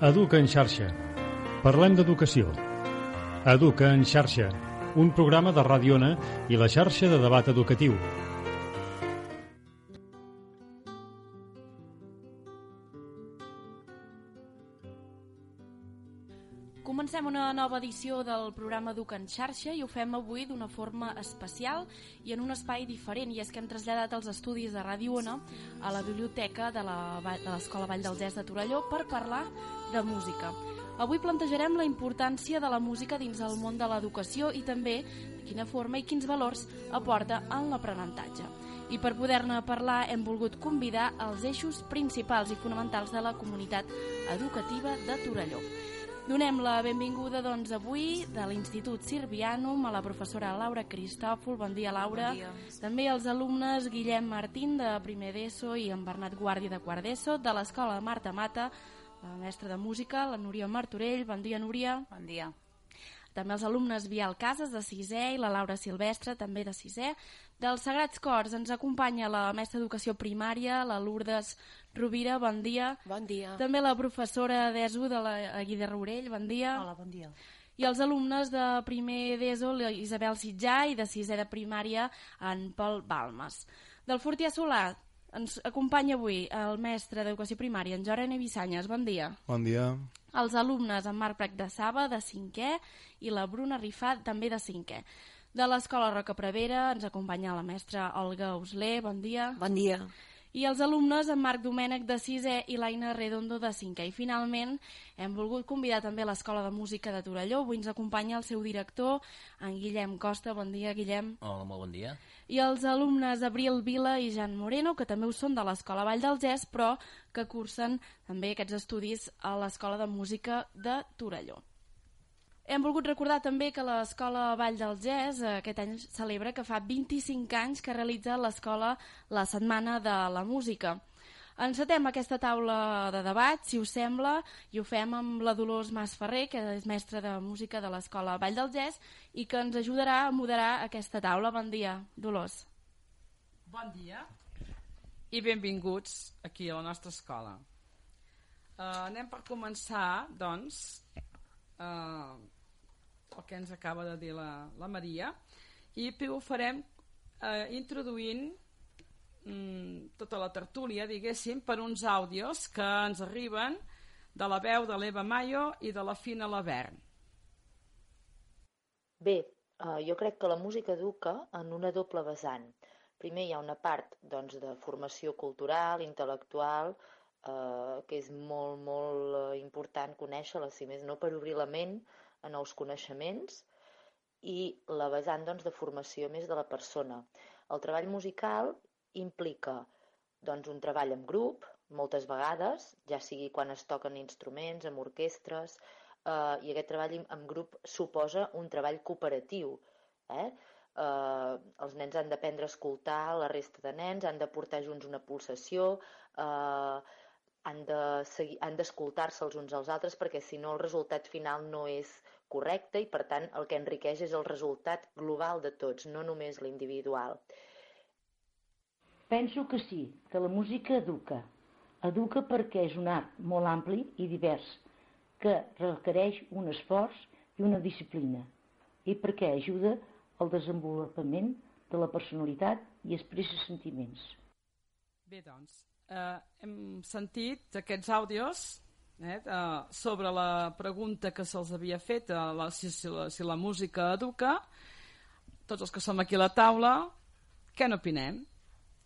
Educa en xarxa. Parlem d'educació. Educa en xarxa, un programa de Ràdio Ona i la xarxa de debat educatiu. Comencem una nova edició del programa Educa en xarxa i ho fem avui d'una forma especial i en un espai diferent i és que hem traslladat els estudis de Ràdio Ona a la biblioteca de la- de l'Escola Vall dels Gès de Torelló per parlar de música. Avui plantejarem la importància de la música dins el món de l'educació i també de quina forma i quins valors aporta en l'aprenentatge. I per poder-ne parlar hem volgut convidar els eixos principals i fonamentals de la comunitat educativa de Torelló. Donem la benvinguda doncs, avui de l'Institut Sirvianum a la professora Laura Cristòfol. Bon dia, Laura. Bon dia. També als alumnes Guillem Martín, de primer d'ESO, i en Bernat Guàrdia, de quart d'ESO, de l'Escola Marta Mata, la mestra de música, la Núria Martorell. Bon dia, Núria. Bon dia. També els alumnes Vial Casas, de sisè, i la Laura Silvestre, també de sisè. Dels Sagrats Cors ens acompanya la mestra d'Educació Primària, la Lourdes Rovira. Bon dia. Bon dia. També la professora d'ESO de la Guida Rourell, bon dia. Hola, bon dia. I els alumnes de primer d'ESO, la Isabel Sitjà, i de sisè de primària, en Pol Balmes. Del Fortià Solà ens acompanya avui el mestre d'Educació Primària, en Joran Evissanyes. Bon dia. Bon dia. Els alumnes, en Marc Prat de Saba, de cinquè, i la Bruna Rifat, també de cinquè. De l'Escola Roca Prevera ens acompanya la mestra Olga Usler. Bon dia. Bon dia. I els alumnes, en Marc Domènech de 6è i l'Aina Redondo de 5è. I finalment hem volgut convidar també a l'Escola de Música de Torelló. Avui ens acompanya el seu director, en Guillem Costa. Bon dia, Guillem. Hola, molt bon dia. I els alumnes Abril Vila i Jan Moreno, que també ho són de l'Escola Vall del Gès, però que cursen també aquests estudis a l'Escola de Música de Torelló. Hem volgut recordar també que l'Escola Vall del Gès eh, aquest any celebra que fa 25 anys que realitza l'escola la Setmana de la Música. Encetem aquesta taula de debat, si us sembla, i ho fem amb la Dolors Masferrer, que és mestra de música de l'Escola Vall del Gès, i que ens ajudarà a moderar aquesta taula. Bon dia, Dolors. Bon dia i benvinguts aquí a la nostra escola. Uh, anem per començar, doncs, uh, el que ens acaba de dir la, la Maria, i ho farem uh, introduint mm, tota la tertúlia, diguéssim, per uns àudios que ens arriben de la veu de l'Eva Mayo i de la Fina Lavern. Bé, eh, jo crec que la música educa en una doble vessant. Primer hi ha una part doncs, de formació cultural, intel·lectual, eh, que és molt, molt eh, important conèixer-la, si més no per obrir la ment a nous coneixements, i la vessant doncs, de formació més de la persona. El treball musical implica doncs, un treball en grup, moltes vegades, ja sigui quan es toquen instruments, amb orquestres, eh, i aquest treball en- grup suposa un treball cooperatiu. Eh? Eh, els nens han d'aprendre a escoltar la resta de nens, han de portar junts una pulsació, eh, han de d'escoltar-se els uns als altres perquè si no el resultat final no és correcte i per tant el que enriqueix és el resultat global de tots, no només l'individual. Penso que sí, que la música educa. Educa perquè és un art molt ampli i divers, que requereix un esforç i una disciplina, i perquè ajuda al desenvolupament de la personalitat i expressa sentiments. Bé, doncs, eh, hem sentit aquests àudios eh, de, sobre la pregunta que se'ls havia fet, eh, la, si, si, la, si la música educa. Tots els que som aquí a la taula, què n'opinem?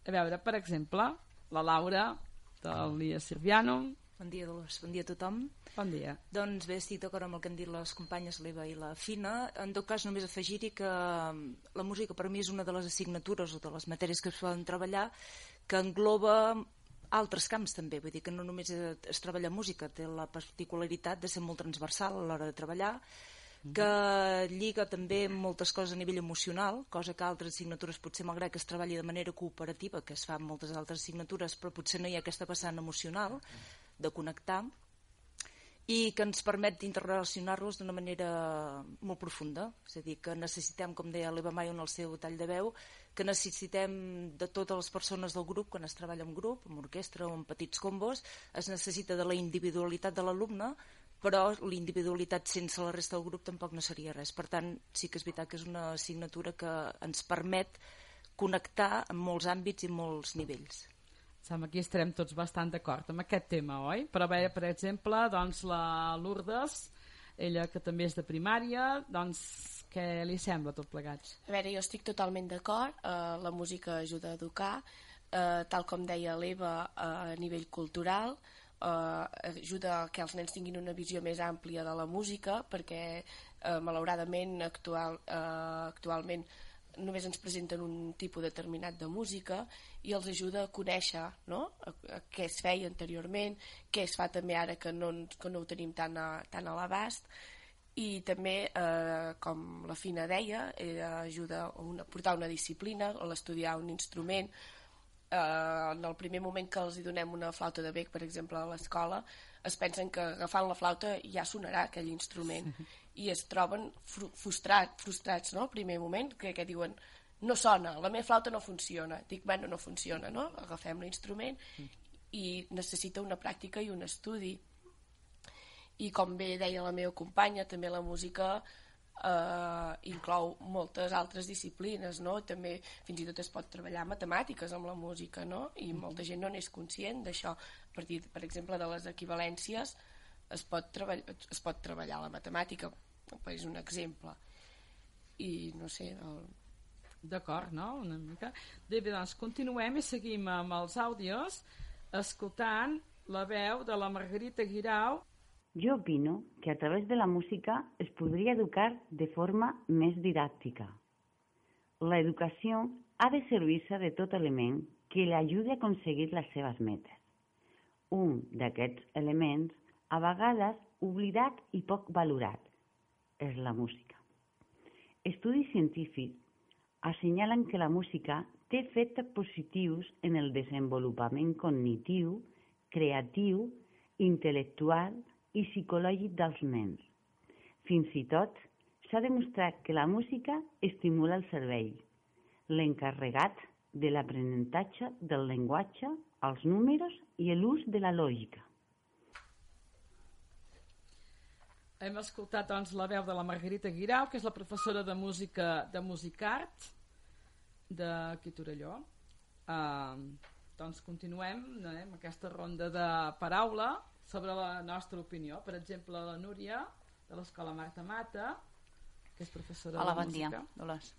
A veure, per exemple, la Laura, de l'Ia Sirviano. Bon dia, Dolors. Bon dia a tothom. Bon dia. Doncs bé, estic d'acord amb el que han dit les companyes l'Eva i la Fina. En tot cas, només afegir-hi que mm, la música per mi és una de les assignatures o de les matèries que es poden treballar que engloba altres camps també, vull dir que no només es treballa música, té la particularitat de ser molt transversal a l'hora de treballar, que lliga també moltes coses a nivell emocional, cosa que altres assignatures potser malgrat que es treballi de manera cooperativa, que es fa en moltes altres assignatures, però potser no hi ha aquesta vessant emocional de connectar, i que ens permet d'interrelacionar-los d'una manera molt profunda. És a dir, que necessitem, com deia l'Eva Mayo en el seu tall de veu, que necessitem de totes les persones del grup, quan es treballa en grup, en orquestra o en petits combos, es necessita de la individualitat de l'alumne, però l'individualitat sense la resta del grup tampoc no seria res. Per tant, sí que és veritat que és una assignatura que ens permet connectar en molts àmbits i molts nivells. Sembla que estarem tots bastant d'acord amb aquest tema, oi? Però bé, per exemple, doncs la Lourdes, ella que també és de primària, doncs què li sembla tot plegats? A veure, jo estic totalment d'acord, eh, la música ajuda a educar, eh, tal com deia l'Eva, eh, a nivell cultural, eh, ajuda que els nens tinguin una visió més àmplia de la música, perquè eh, malauradament actual, eh, actualment només ens presenten un tipus determinat de música i els ajuda a conèixer no? a, a què es feia anteriorment, què es fa també ara que no, que no ho tenim tan a, tan a l'abast i també, eh, com la Fina deia, eh, ajuda a una, portar una disciplina, a l'estudiar un instrument. Eh, en el primer moment que els hi donem una flauta de bec, per exemple, a l'escola, es pensen que agafant la flauta ja sonarà aquell instrument i es troben frustrat, frustrats no? el primer moment, que, que diuen no sona, la meva flauta no funciona dic, bueno, no funciona, no? agafem l'instrument i necessita una pràctica i un estudi i com bé deia la meva companya, també la música eh, inclou moltes altres disciplines, no? També fins i tot es pot treballar matemàtiques amb la música, no? I molta gent no n'és conscient d'això. A partir, per exemple, de les equivalències es pot, treballar, es pot treballar la matemàtica, és un exemple. I no sé, el... D'acord, no? Una mica. Bé, doncs continuem i seguim amb els àudios escoltant la veu de la Margarita Guirau yo opino que a través de la música es podria educar de forma més didàctica. La educació ha de servir-se de tot element que li ajudi a aconseguir les seves metes. Un d'aquests elements, a vegades oblidat i poc valorat, és la música. Estudis científics assenyalen que la música té efectes positius en el desenvolupament cognitiu, creatiu, intel·lectual i psicològic dels nens. Fins i tot s'ha demostrat que la música estimula el cervell, l'encarregat de l'aprenentatge del llenguatge, els números i l'ús de la lògica. Hem escoltat doncs, la veu de la Margarita Guirau, que és la professora de música de Musicart de Torelló. Uh, doncs continuem eh, amb aquesta ronda de paraula sobre la nostra opinió. Per exemple, la Núria, de l'Escola Marta Mata, que és professora Hola, de bon música. dia, Dolors.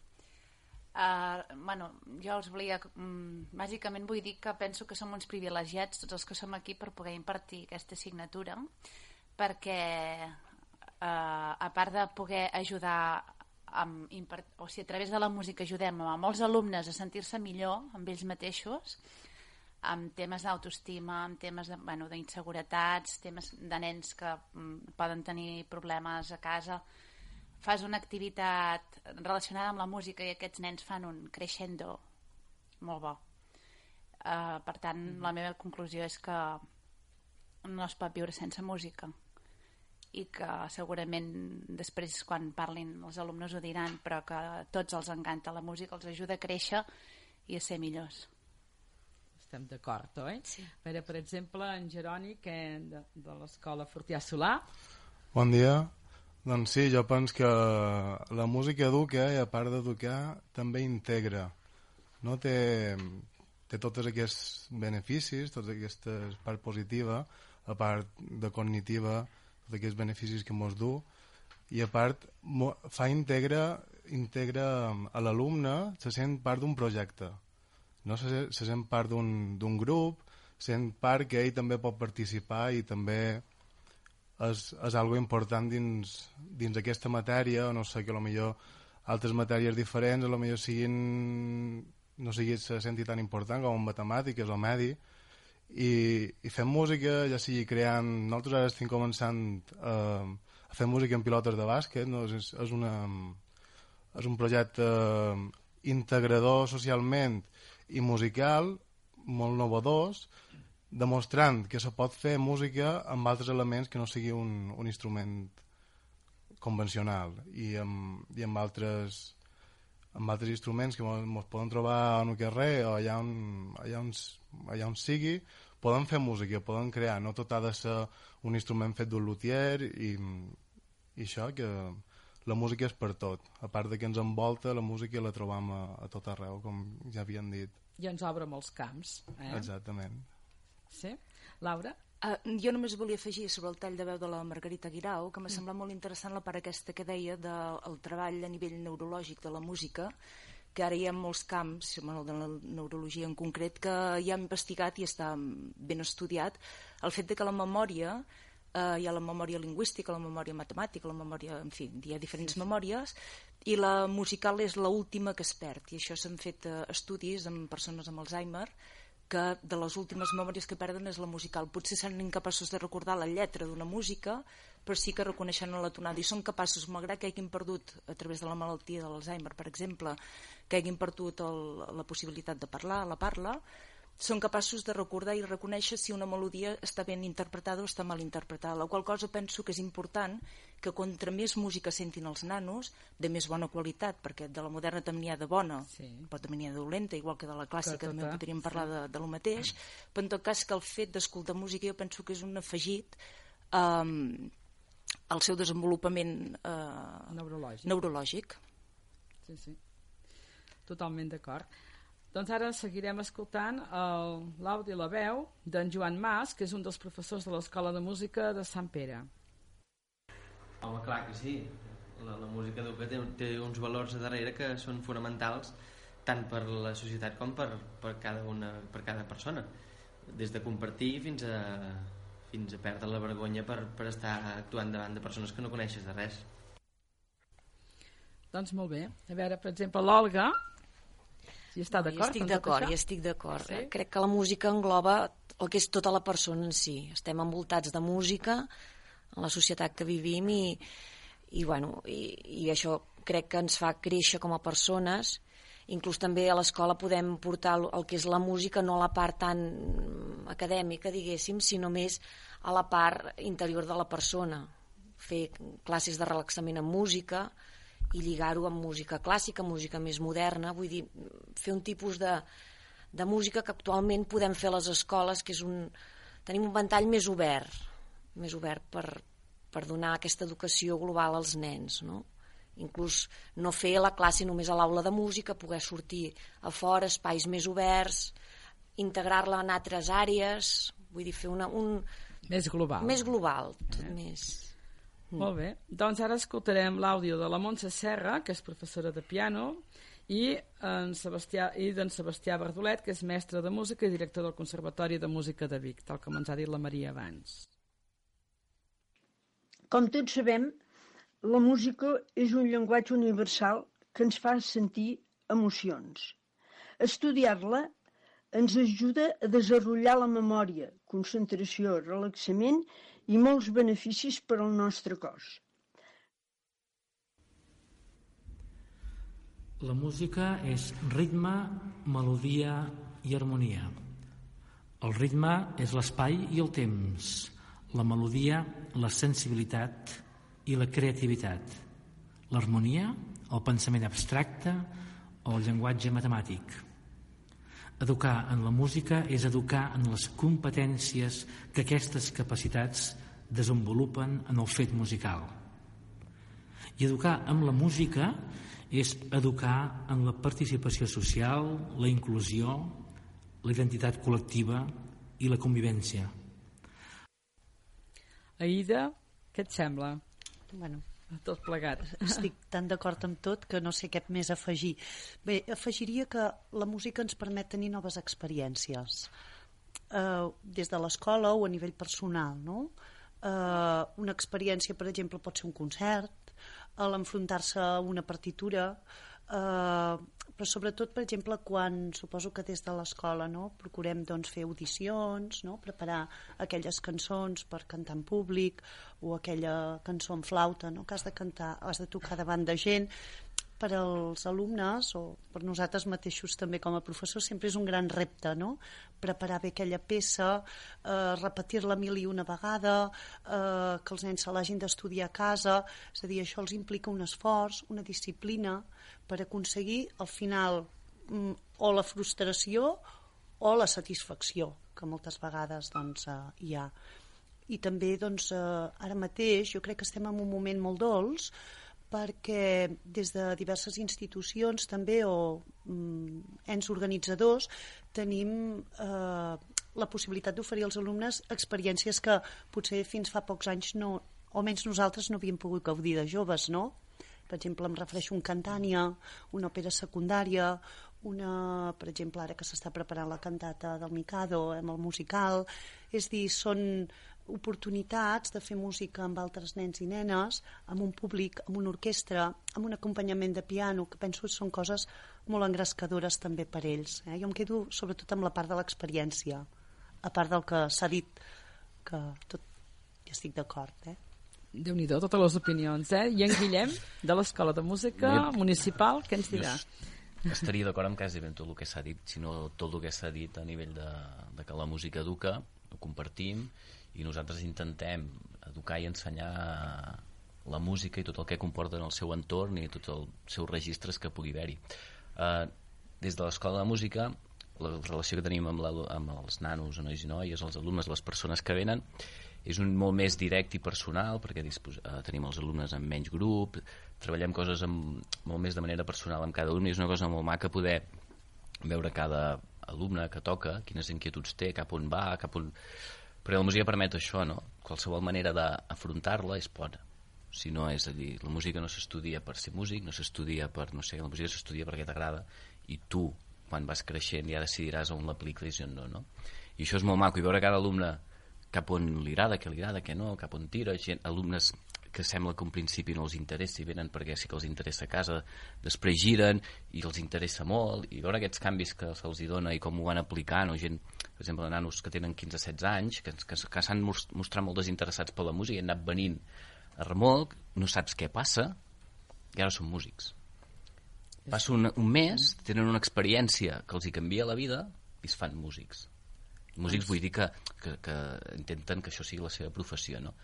Uh, bueno, jo els volia... Um, bàsicament vull dir que penso que som uns privilegiats tots els que som aquí per poder impartir aquesta assignatura perquè uh, a part de poder ajudar amb, o sigui, a través de la música ajudem a molts alumnes a sentir-se millor amb ells mateixos amb temes d'autoestima, amb temes d'inseguretats, bueno, temes de nens que mm, poden tenir problemes a casa. Fas una activitat relacionada amb la música i aquests nens fan un crescendo molt bo. Uh, per tant, mm -hmm. la meva conclusió és que no es pot viure sense música i que segurament després quan parlin els alumnes ho diran però que tots els encanta la música, els ajuda a créixer i a ser millors estem d'acord, oi? Sí. Per, per exemple, en Jeroni, que de, de l'escola Fortià Solà. Bon dia. Doncs sí, jo penso que la música educa i a part d'educar també integra. No té, té tots aquests beneficis, tots aquestes part positiva, a part de cognitiva, tots aquests beneficis que mos du, i a part fa integra, integra a l'alumne, se sent part d'un projecte no se, se sent part d'un grup, sent part que ell també pot participar i també és, és algo important dins, dins aquesta matèria, no sé, que millor altres matèries diferents millor siguin no sigui se senti tan important com en matemàtiques o medi i, i fem música, ja sigui creant nosaltres ara estem començant eh, a fer música en pilotes de bàsquet no? és, és, una, és un projecte integrador socialment i musical molt novedós demostrant que se pot fer música amb altres elements que no sigui un, un instrument convencional i amb, i amb altres amb altres instruments que ens poden trobar en el carrer o allà on, allà on, allà on sigui, poden fer música, poden crear, no tot ha de ser un instrument fet d'un luthier i, i això, que la música és per tot. A part de que ens envolta, la música la trobam a, a tot arreu, com ja havien dit. I ens obre molts camps. Eh? Exactament. Sí? Laura? Uh, jo només volia afegir sobre el tall de veu de la Margarita Guirau que m'ha mm. semblat molt interessant la part aquesta que deia del de, treball a nivell neurològic de la música que ara hi ha molts camps, bueno, de la neurologia en concret, que ja ha investigat i està ben estudiat el fet de que la memòria eh, hi ha la memòria lingüística, la memòria matemàtica, la memòria, en fi, hi ha diferents sí. memòries i la musical és l'última que es perd i això s'han fet eh, estudis amb persones amb Alzheimer que de les últimes memòries que perden és la musical. Potser seran incapaços de recordar la lletra d'una música, però sí que reconeixen la tonada i són capaços, malgrat que hagin perdut a través de la malaltia de l'Alzheimer, per exemple, que hagin perdut el, la possibilitat de parlar, la parla, són capaços de recordar i reconèixer si una melodia està ben interpretada o està mal interpretada, la qual cosa penso que és important que contra més música sentin els nanos, de més bona qualitat, perquè de la moderna també n'hi ha de bona, sí. però també n'hi ha de dolenta, igual que de la clàssica també podríem parlar de, de lo mateix, però en tot cas que el fet d'escoltar música jo penso que és un afegit um, al seu desenvolupament uh, neurològic. neurològic. Sí, sí. Totalment d'acord. Doncs ara seguirem escoltant l'àudio i la veu d'en Joan Mas, que és un dels professors de l'Escola de Música de Sant Pere. Home, clar que sí. La, la música educa té, té uns valors a darrere que són fonamentals tant per la societat com per, per, cada, una, per cada persona. Des de compartir fins a, fins a perdre la vergonya per, per estar actuant davant de persones que no coneixes de res. Doncs molt bé. A veure, per exemple, l'Olga, si està d'acord? No, estic d'acord, hi estic d'acord. Sí? Crec que la música engloba el que és tota la persona en si. Estem envoltats de música en la societat que vivim i, i, bueno, i, i això crec que ens fa créixer com a persones inclús també a l'escola podem portar el, el que és la música, no a la part tan acadèmica, diguéssim, sinó més a la part interior de la persona. Fer classes de relaxament amb música, i lligar-ho amb música clàssica, música més moderna, vull dir, fer un tipus de, de música que actualment podem fer a les escoles, que és un... tenim un ventall més obert, més obert per, per donar aquesta educació global als nens, no? inclús no fer la classe només a l'aula de música, poder sortir a fora, espais més oberts, integrar-la en altres àrees, vull dir, fer una, un... Més global. Més global, tot eh? més... Mm. Molt bé. Doncs ara escoltarem l'àudio de la Montse Serra, que és professora de piano, i en Sebastià i d'en Sebastià Bardolet, que és mestre de música i director del Conservatori de Música de Vic, tal com ens ha dit la Maria abans. Com tots sabem, la música és un llenguatge universal que ens fa sentir emocions. Estudiar-la ens ajuda a desenvolupar la memòria, concentració, relaxament i molts beneficis per al nostre cos. La música és ritme, melodia i harmonia. El ritme és l'espai i el temps, la melodia, la sensibilitat i la creativitat. L'harmonia, el pensament abstracte o el llenguatge matemàtic. Educar en la música és educar en les competències que aquestes capacitats desenvolupen en el fet musical. I educar amb la música és educar en la participació social, la inclusió, la identitat col·lectiva i la convivència. Aida, què et sembla? Bueno, tot plegat. Estic tan d'acord amb tot que no sé què més afegir. Bé, afegiria que la música ens permet tenir noves experiències, eh, des de l'escola o a nivell personal, no? Eh, una experiència, per exemple, pot ser un concert, l'enfrontar-se a una partitura, eh, però sobretot, per exemple, quan suposo que des de l'escola no, procurem doncs, fer audicions, no, preparar aquelles cançons per cantar en públic o aquella cançó en flauta no, que has de cantar, has de tocar davant de gent per als alumnes o per nosaltres mateixos també com a professors sempre és un gran repte, no? Preparar bé aquella peça, eh, repetir-la mil i una vegada, eh, que els nens se l'hagin d'estudiar a casa, és a dir, això els implica un esforç, una disciplina per aconseguir al final mm, o la frustració o la satisfacció, que moltes vegades doncs, eh, hi ha. I també doncs, eh, ara mateix jo crec que estem en un moment molt dolç perquè des de diverses institucions també o mm, ens organitzadors tenim eh, la possibilitat d'oferir als alumnes experiències que potser fins fa pocs anys no, o menys nosaltres no havíem pogut gaudir de joves, no? Per exemple, em refereixo a un cantània, una òpera secundària, una, per exemple, ara que s'està preparant la cantata del Mikado amb el musical, és dir, són oportunitats de fer música amb altres nens i nenes, amb un públic, amb una orquestra, amb un acompanyament de piano, que penso que són coses molt engrescadores també per ells. Eh? Jo em quedo sobretot amb la part de l'experiència, a part del que s'ha dit, que tot ja estic d'acord. Eh? déu nhi totes les opinions, eh? I en Guillem, de l'Escola de Música Bé, Municipal, què ens dirà? Estaria d'acord amb quasi ben tot el que s'ha dit, sinó tot el que s'ha dit a nivell de, de que la música educa, ho compartim, i nosaltres intentem educar i ensenyar la música i tot el que comporta en el seu entorn i tots els seus registres que pugui haver-hi. Uh, des de l'escola de música, la relació que tenim amb, la, amb els nanos, nois i noies, els alumnes, les persones que venen, és un molt més directe i personal perquè dispos, uh, tenim els alumnes en menys grup, treballem coses amb, molt més de manera personal amb cada alumne i és una cosa molt maca poder veure cada alumne que toca, quines inquietuds té, cap on va, cap on perquè la música permet això, no? Qualsevol manera d'afrontar-la és bona. Si no, és a dir, la música no s'estudia per ser músic, no s'estudia per, no sé, la música s'estudia perquè t'agrada i tu, quan vas creixent, ja decidiràs on l'apliques i on no, no? I això és molt maco, i veure cada alumne cap on li agrada, què li agrada, què no, cap on tira, gent, alumnes que sembla que un principi no els interessa i venen perquè sí que els interessa a casa, després giren i els interessa molt, i veure aquests canvis que se'ls dona i com ho van aplicant, o gent, per exemple, nanos que tenen 15-16 anys, que, que, que s'han mostrat molt desinteressats per la música i han anat venint a remolc, no saps què passa, i ara són músics. Passa un, un mes, tenen una experiència que els hi canvia la vida i es fan músics. Músics vull dir que, que, que intenten que això sigui la seva professió, no?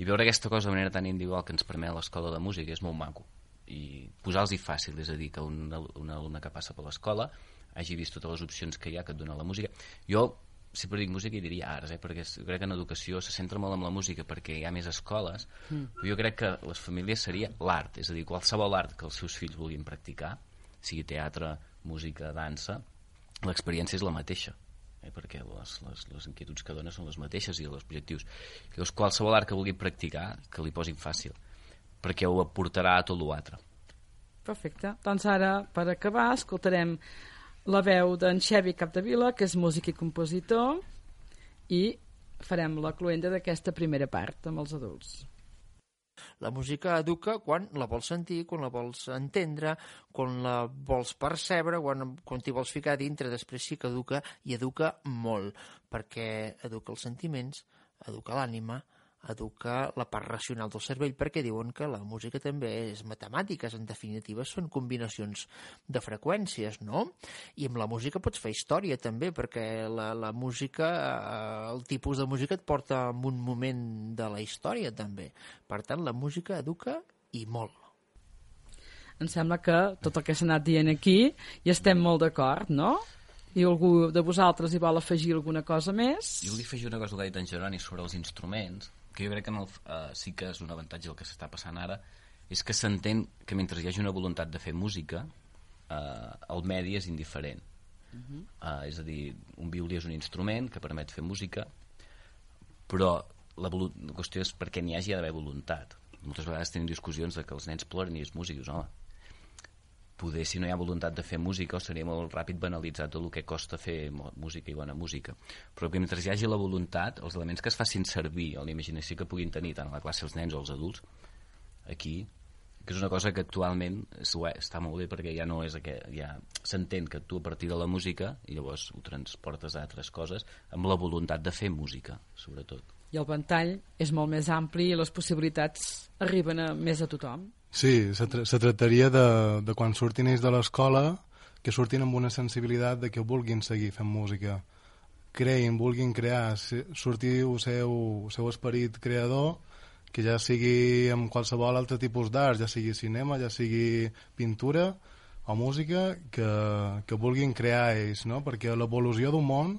I veure aquesta cosa de manera tan individual que ens permet l'escola de música és molt maco i posar-los-hi fàcil, és a dir, que un, un alumne que passa per l'escola hagi vist totes les opcions que hi ha que et dona la música. Jo sempre dic música i diria arts, eh? perquè crec que en educació se centra molt en la música perquè hi ha més escoles, mm. jo crec que les famílies seria l'art, és a dir, qualsevol art que els seus fills vulguin practicar, sigui teatre, música, dansa, l'experiència és la mateixa eh, perquè les, les, les inquietuds que dona són les mateixes i els objectius. Llavors, qualsevol art que vulgui practicar, que li posin fàcil, perquè ho aportarà a tot l'altre. Perfecte. Doncs ara, per acabar, escoltarem la veu d'en Xevi Capdevila, que és músic i compositor, i farem la cluenda d'aquesta primera part amb els adults. La música educa quan la vols sentir, quan la vols entendre, quan la vols percebre, quan, quan t'hi vols ficar dintre, després sí que educa i educa molt, perquè educa els sentiments, educa l'ànima, educar la part racional del cervell perquè diuen que la música també és matemàtiques, en definitiva són combinacions de freqüències, no? I amb la música pots fer història també perquè la, la música, eh, el tipus de música et porta a un moment de la història també. Per tant, la música educa i molt. Em sembla que tot el que s'ha anat dient aquí hi estem molt d'acord, no? I algú de vosaltres hi vol afegir alguna cosa més? Jo vull afegir una cosa que ha dit en Geroni sobre els instruments, que jo crec que en el, uh, sí que és un avantatge el que s'està passant ara, és que s'entén que mentre hi hagi una voluntat de fer música, uh, el medi és indiferent. Uh -huh. uh, és a dir, un violí és un instrument que permet fer música, però la, la qüestió és perquè n'hi hagi d'haver voluntat. Moltes vegades tenim discussions de que els nens ploren i és músic, dius, home, poder, si no hi ha voluntat de fer música, seria molt ràpid banalitzar tot el que costa fer música i bona música. Però que mentre hi hagi la voluntat, els elements que es facin servir o la imaginació que puguin tenir tant a la classe els nens o els adults, aquí que és una cosa que actualment està molt bé perquè ja no és aquest, ja s'entén que tu a partir de la música i llavors ho transportes a altres coses amb la voluntat de fer música, sobretot. I el ventall és molt més ampli i les possibilitats arriben a més a tothom. Sí, se, tra se tractaria de, de quan surtin ells de l'escola que surtin amb una sensibilitat de que vulguin seguir fent música creïn, vulguin crear surti el seu, el seu esperit creador que ja sigui amb qualsevol altre tipus d'art, ja sigui cinema, ja sigui pintura o música, que, que vulguin crear ells, no? perquè l'evolució d'un món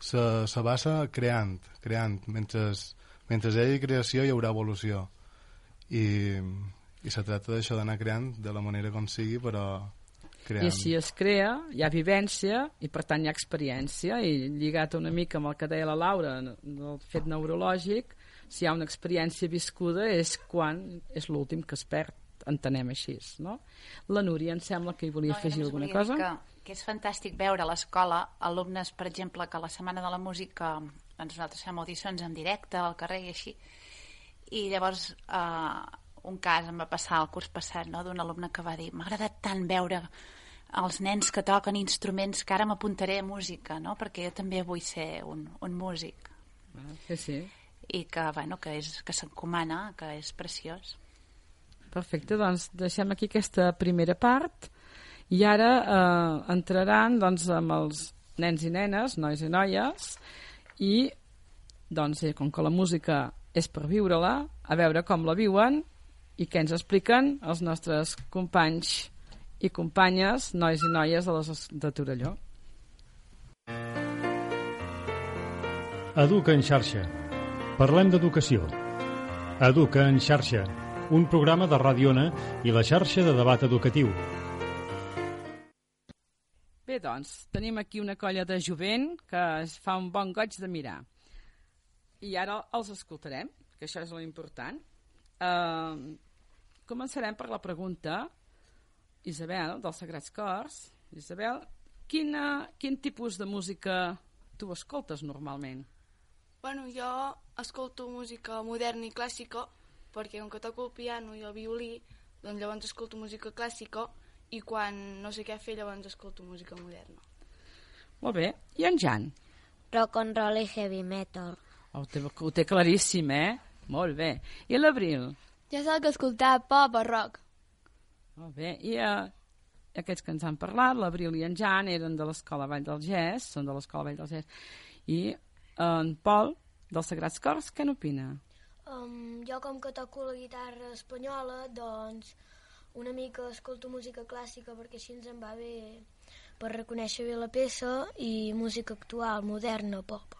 se, se basa creant, creant. Mentre, mentre hi hagi creació hi haurà evolució. I, i se tracta d'això d'anar creant de la manera com sigui, però creant. I si es crea, hi ha vivència i per tant hi ha experiència i lligat una mica amb el que deia la Laura del fet neurològic si hi ha una experiència viscuda és quan és l'últim que es perd entenem així, no? La Núria em sembla que hi volia no, afegir alguna cosa. Que, que és fantàstic veure a l'escola alumnes, per exemple, que a la Setmana de la Música doncs nosaltres fem audicions en directe al carrer i així, i llavors eh, un cas em va passar el curs passat no, d'un alumne que va dir m'ha agradat tant veure els nens que toquen instruments que ara m'apuntaré a música, no? perquè jo també vull ser un, un músic. Ah, sí, sí. I que, bueno, que, és, que s'encomana, que és preciós. Perfecte, doncs deixem aquí aquesta primera part i ara eh, entraran doncs, amb els nens i nenes, nois i noies, i doncs, eh, com que la música és per viure-la, a veure com la viuen i què ens expliquen els nostres companys i companyes, nois i noies de, les, de Torelló. Educa en xarxa. Parlem d'educació. Educa en xarxa, un programa de Ràdio Ona i la xarxa de debat educatiu. Bé, doncs, tenim aquí una colla de jovent que es fa un bon goig de mirar. I ara els escoltarem, que això és l'important. Uh, començarem per la pregunta Isabel, dels Sagrats Cors. Isabel, quina, quin tipus de música tu escoltes normalment? Bueno, jo escolto música moderna i clàssica perquè com que toco el piano i el violí, doncs llavors escolto música clàssica i quan no sé què fer llavors escolto música moderna. Molt bé. I en Jan? Rock and roll i heavy metal. Oh, ho, té, ho té claríssim, eh? Molt bé. I l'Abril? Jo soc escoltar pop o rock. Molt bé. I uh, aquests que ens han parlat, l'Abril i en Jan, eren de l'Escola Vall del Gès, són de l'Escola Vall del Gès. I uh, en Pol, dels Sagrats Cors, què n'opina? Um, jo, com que toco la guitarra espanyola, doncs una mica escolto música clàssica perquè així ens en va bé per reconèixer bé la peça i música actual, moderna, pop.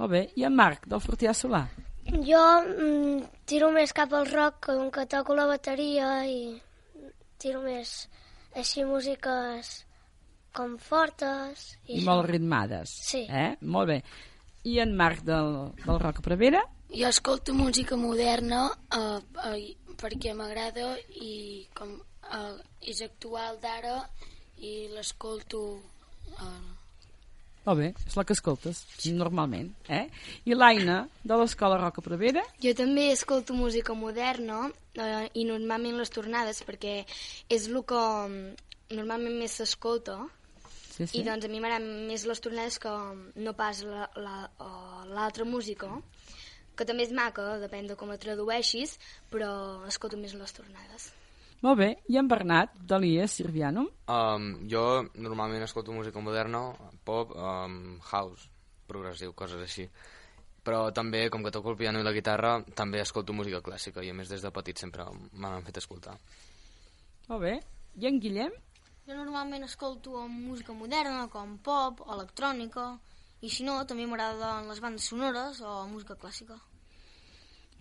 Molt bé. I en Marc, del Fortià Solà? Jo mm, tiro més cap al rock, com que toco la bateria i tiro més així músiques com fortes. I, I molt ritmades. Sí. Eh? Molt bé. I en Marc del, del Roca Prevera? Jo escolto música moderna eh, eh, perquè m'agrada i com eh, és actual d'ara i l'escolto eh, molt bé, és la que escoltes normalment. Eh? I l'Aina, de l'Escola Roca Prevera? Jo també escolto música moderna eh, i normalment les tornades perquè és el que mm, normalment més s'escolta sí, sí. i doncs a mi m'agraden més les tornades que no pas l'altra la, la, música que també és maca, depèn de com la tradueixis, però escolto més les tornades. Molt bé, i en Bernat, de l'IES Sirvianum? Um, jo normalment escolto música moderna, pop, um, house, progressiu, coses així. Però també, com que toco el piano i la guitarra, també escolto música clàssica i a més des de petit sempre m'han fet escoltar. Molt bé. I en Guillem? Jo normalment escolto música moderna, com pop, electrònica, i si no, també m'agraden les bandes sonores o música clàssica.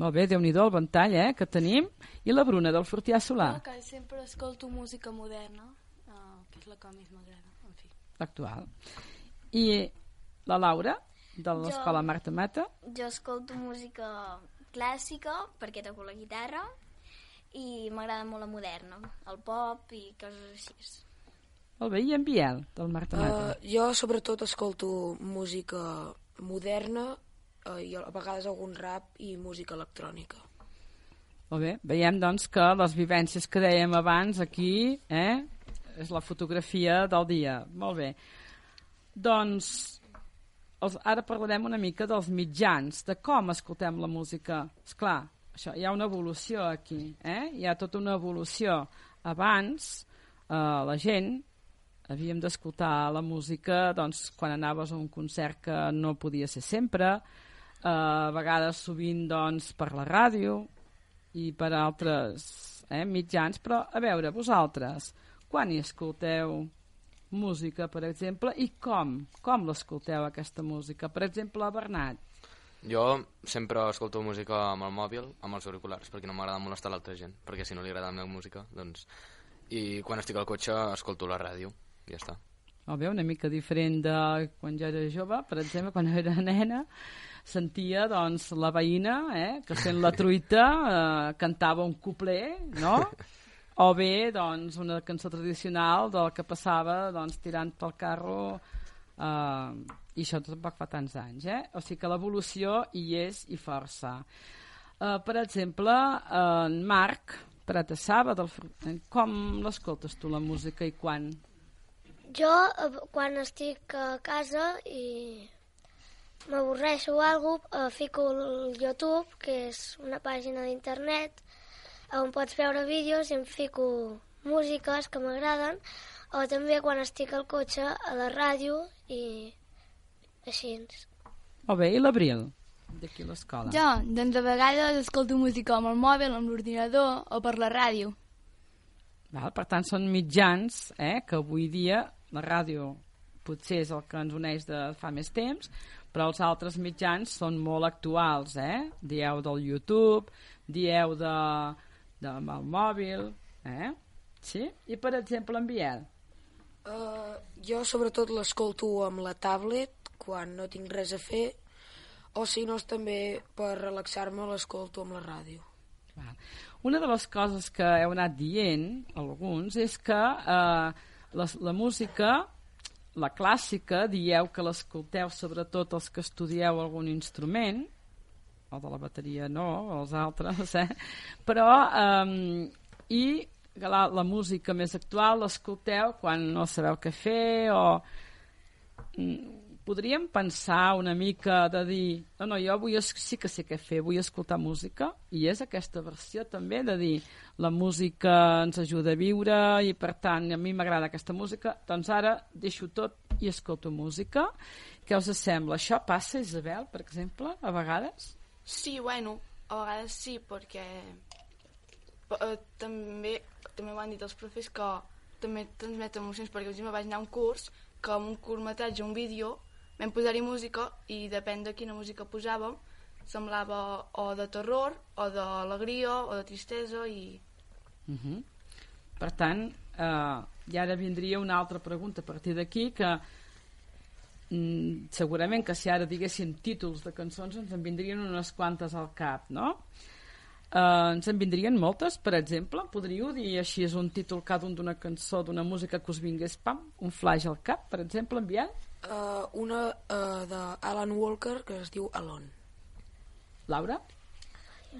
Molt bé, déu nhi el ventall eh, que tenim. I la Bruna, del Fortià Solà? Jo que sempre escolto música moderna, uh, que és la que més m'agrada, en fi. Actual. I la Laura, de l'escola Marta Mata? Jo escolto música clàssica, perquè toco la guitarra, i m'agrada molt la moderna, el pop i coses així. Molt bé, i en Biel, del Marta Mata? Uh, jo sobretot escolto música moderna eh, i a vegades algun rap i música electrònica. Molt bé, veiem doncs que les vivències que dèiem abans aquí eh, és la fotografia del dia. Molt bé. Doncs els, ara parlarem una mica dels mitjans, de com escoltem la música. És clar, això, hi ha una evolució aquí, eh? hi ha tota una evolució. Abans eh, la gent havíem d'escoltar la música doncs, quan anaves a un concert que no podia ser sempre, eh, a vegades sovint doncs, per la ràdio i per altres eh, mitjans, però a veure, vosaltres, quan hi escolteu música, per exemple, i com? Com l'escolteu, aquesta música? Per exemple, Bernat. Jo sempre escolto música amb el mòbil, amb els auriculars, perquè no m'agrada molestar l'altra gent, perquè si no li agrada la meva música, doncs... I quan estic al cotxe escolto la ràdio, ja està. O bé, una mica diferent de quan jo era jove, per exemple, quan era nena, sentia doncs, la veïna eh, que sent la truita eh, cantava un couplet, no? O bé, doncs, una cançó tradicional del que passava doncs, tirant pel carro eh, i això tampoc fa tants anys, eh? O sigui que l'evolució hi és i força. Uh, per exemple, en Marc Prat de Saba, del, com l'escoltes tu la música i quan? Jo, quan estic a casa i m'avorreixo o alguna cosa, fico el YouTube, que és una pàgina d'internet on pots veure vídeos i em fico músiques que m'agraden, o també quan estic al cotxe a la ràdio i així. O bé, i l'Abril, d'aquí a l'escola? Jo, doncs a vegades escolto música amb el mòbil, amb l'ordinador o per la ràdio. Val, per tant, són mitjans eh, que avui dia la ràdio potser és el que ens uneix de fa més temps, però els altres mitjans són molt actuals, eh? Dieu del YouTube, dieu de, de, el mòbil, eh? Sí? I, per exemple, en Biel? Uh, jo, sobretot, l'escolto amb la tablet, quan no tinc res a fer, o si no, és també per relaxar-me l'escolto amb la ràdio. Una de les coses que heu anat dient, alguns, és que eh, la, la música, la clàssica, dieu que l'escolteu sobretot els que estudieu algun instrument, o de la bateria no, els altres, eh? però eh, i la, la música més actual l'escolteu quan no sabeu què fer o mm, podríem pensar una mica de dir no, no, jo vull, sí que sé què fer, vull escoltar música i és aquesta versió també de dir la música ens ajuda a viure i per tant a mi m'agrada aquesta música doncs ara deixo tot i escolto música què us sembla? Això passa, Isabel, per exemple, a vegades? Sí, bueno, a vegades sí, perquè eh, també, també m'han dit els profes que també transmet emocions, perquè jo vaig anar a un curs que amb un curtmetratge, un vídeo, vam posar-hi música i depèn de quina música posàvem, semblava o de terror, o d'alegria, o de tristesa i... Uh -huh. Per tant, eh, i ara vindria una altra pregunta a partir d'aquí que mm, segurament que si ara diguéssim títols de cançons ens en vindrien unes quantes al cap, no? Uh, ens en vindrien moltes, per exemple podríeu dir així és un títol cada un d'una cançó d'una música que us vingués pam, un flash al cap, per exemple, enviant uh, una uh, de Alan Walker que es diu Alone Laura?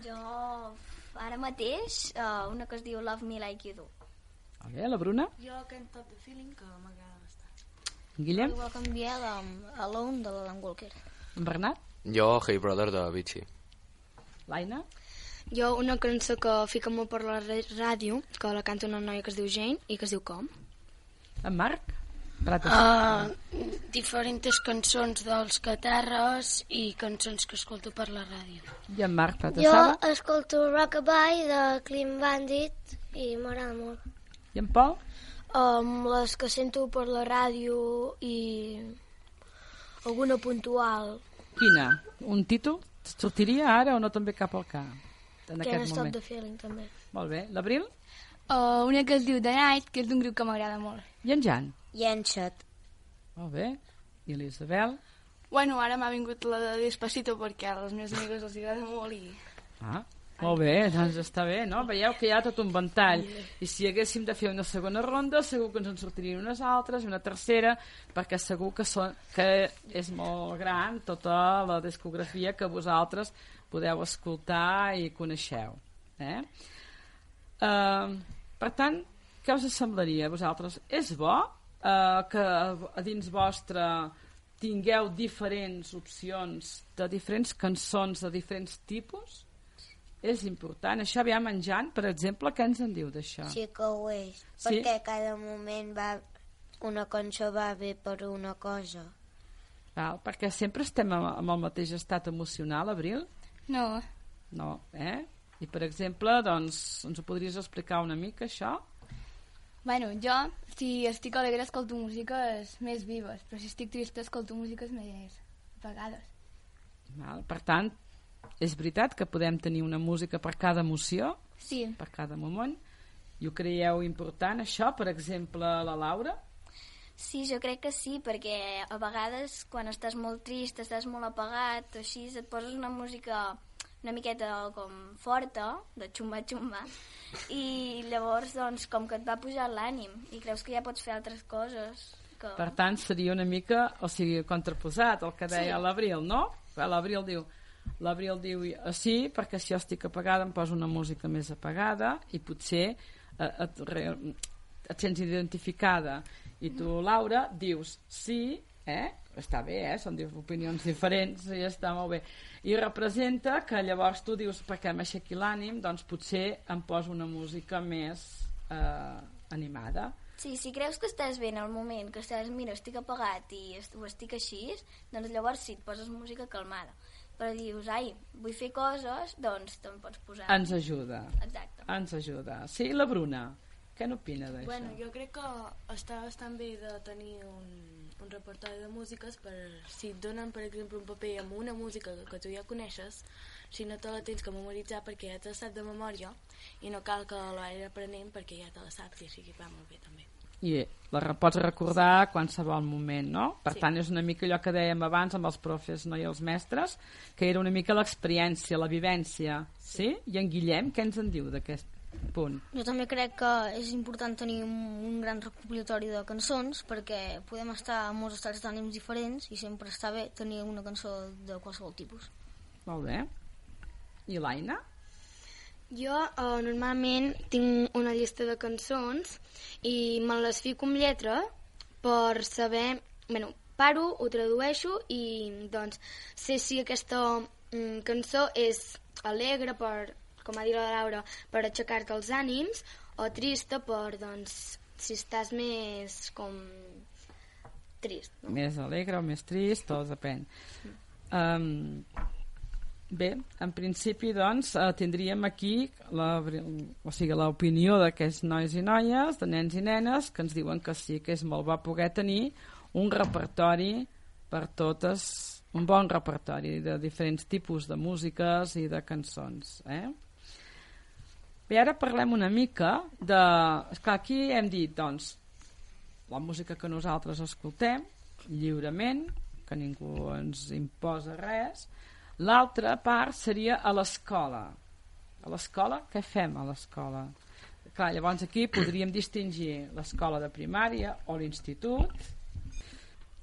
Jo ara mateix uh, una que es diu Love Me Like You Do a veure, la Bruna? Jo Can't Top the Feeling que m'agrada bastant Guillem? Igual que en Biel amb Alone de l'Alan Walker en Bernat? Jo Hey Brother de Avicii L'Aina? Jo una cançó que fica molt per la ràdio, que la canta una noia que es diu Jane i que es diu Com. En Marc? Uh, diferents cançons dels Catarres i cançons que escolto per la ràdio. I en Marc Prat Jo escolto Rockabye de Clean Bandit i m'agrada molt. I en Pol? Um, les que sento per la ràdio i alguna puntual. Quina? Un títol? Sortiria ara o no també cap al cap? En Can't aquest Stop moment. the Feeling, també. Molt bé. L'Abril? Uh, una que es diu The Night, que és d'un grup que m'agrada molt. I en Jan? I en Xat. Molt bé. I l'Isabel? Bueno, ara m'ha vingut la de Despacito perquè a les meves amigues els agrada molt i... Ah, molt bé, doncs està bé, no? Veieu que hi ha tot un ventall. I si haguéssim de fer una segona ronda, segur que ens en sortirien unes altres, una tercera, perquè segur que, són, que és molt gran tota la discografia que vosaltres podeu escoltar i coneixeu. Eh? Uh, per tant, què us semblaria a vosaltres? És bo uh, que a dins vostre tingueu diferents opcions de diferents cançons de diferents tipus? És important. Això aviam en Jan, per exemple, què ens en diu d'això? Sí que ho és, Sí? perquè cada moment va, una cançó va bé per una cosa. Val, perquè sempre estem amb, amb el mateix estat emocional, Abril? No. No, eh? I, per exemple, doncs, ens ho podries explicar una mica, això? Bueno, jo, si estic alegre, escolto músiques més vives, però si estic trista, escolto músiques més apagades. Val? Per tant, és veritat que podem tenir una música per cada emoció, Sí. per cada moment, i ho creieu important, això, per exemple, la Laura? Sí, jo crec que sí, perquè a vegades quan estàs molt trist, estàs molt apagat, o així et poses una música una miqueta com forta, de xumba-xumba, i llavors, doncs, com que et va pujar l'ànim i creus que ja pots fer altres coses. Que... Per tant, seria una mica, o sigui, contraposat el que deia Sí. l'Abril, no? L'Abril diu, l'Abril diu, "Ah, sí, perquè si jo estic apagada em poso una música més apagada i potser eh, et, re, et sents identificada. I tu, Laura, dius, sí, eh? està bé, eh? són opinions diferents i està molt bé. I representa que llavors tu dius, perquè m'aixequi l'ànim, doncs potser em poso una música més eh, animada. Sí, si creus que estàs bé en el moment, que estàs, mira, estic apagat i est ho estic així, doncs llavors sí, et poses música calmada. Però dius, ai, vull fer coses, doncs te'n pots posar... Ens ajuda. Exacte. Ens ajuda. Sí, la Bruna, què n'opina d'això? Bueno, jo crec que està bastant bé de tenir un, un repertori de músiques per si et donen, per exemple, un paper amb una música que, que tu ja coneixes, si no te la tens que memoritzar perquè ja te la saps de memòria i no cal que la vagis aprenent perquè ja te la saps i així que va molt bé també. I la pots recordar a qualsevol moment, no? Per Sí. tant, és una mica allò que dèiem abans amb els profes no, i els mestres, que era una mica l'experiència, la vivència, sí? I en Guillem, què ens en diu d'aquest punt? Jo també crec que és important tenir un, un gran recopilatori de cançons perquè podem estar en molts estats d'ànims diferents i sempre està bé tenir una cançó de qualsevol tipus. Molt bé. I l'Aina? Jo eh, normalment tinc una llista de cançons i me les fico amb lletra per saber... Bueno, paro, ho tradueixo i doncs sé si aquesta mm, cançó és alegre per, com ha dit la Laura, per aixecar-te els ànims o trista per, doncs, si estàs més com trist. Més alegre o més trist, tot depèn. Um, bé, en principi, doncs, eh, tindríem aquí la, o sigui, l'opinió d'aquests nois i noies, de nens i nenes, que ens diuen que sí, que és molt bo poder tenir un repertori per totes, un bon repertori de diferents tipus de músiques i de cançons. Eh? Bé, ara parlem una mica de... Esclar, aquí hem dit, doncs, la música que nosaltres escoltem lliurement, que ningú ens imposa res. L'altra part seria a l'escola. A l'escola, què fem a l'escola? Clar, llavors aquí podríem distingir l'escola de primària o l'institut.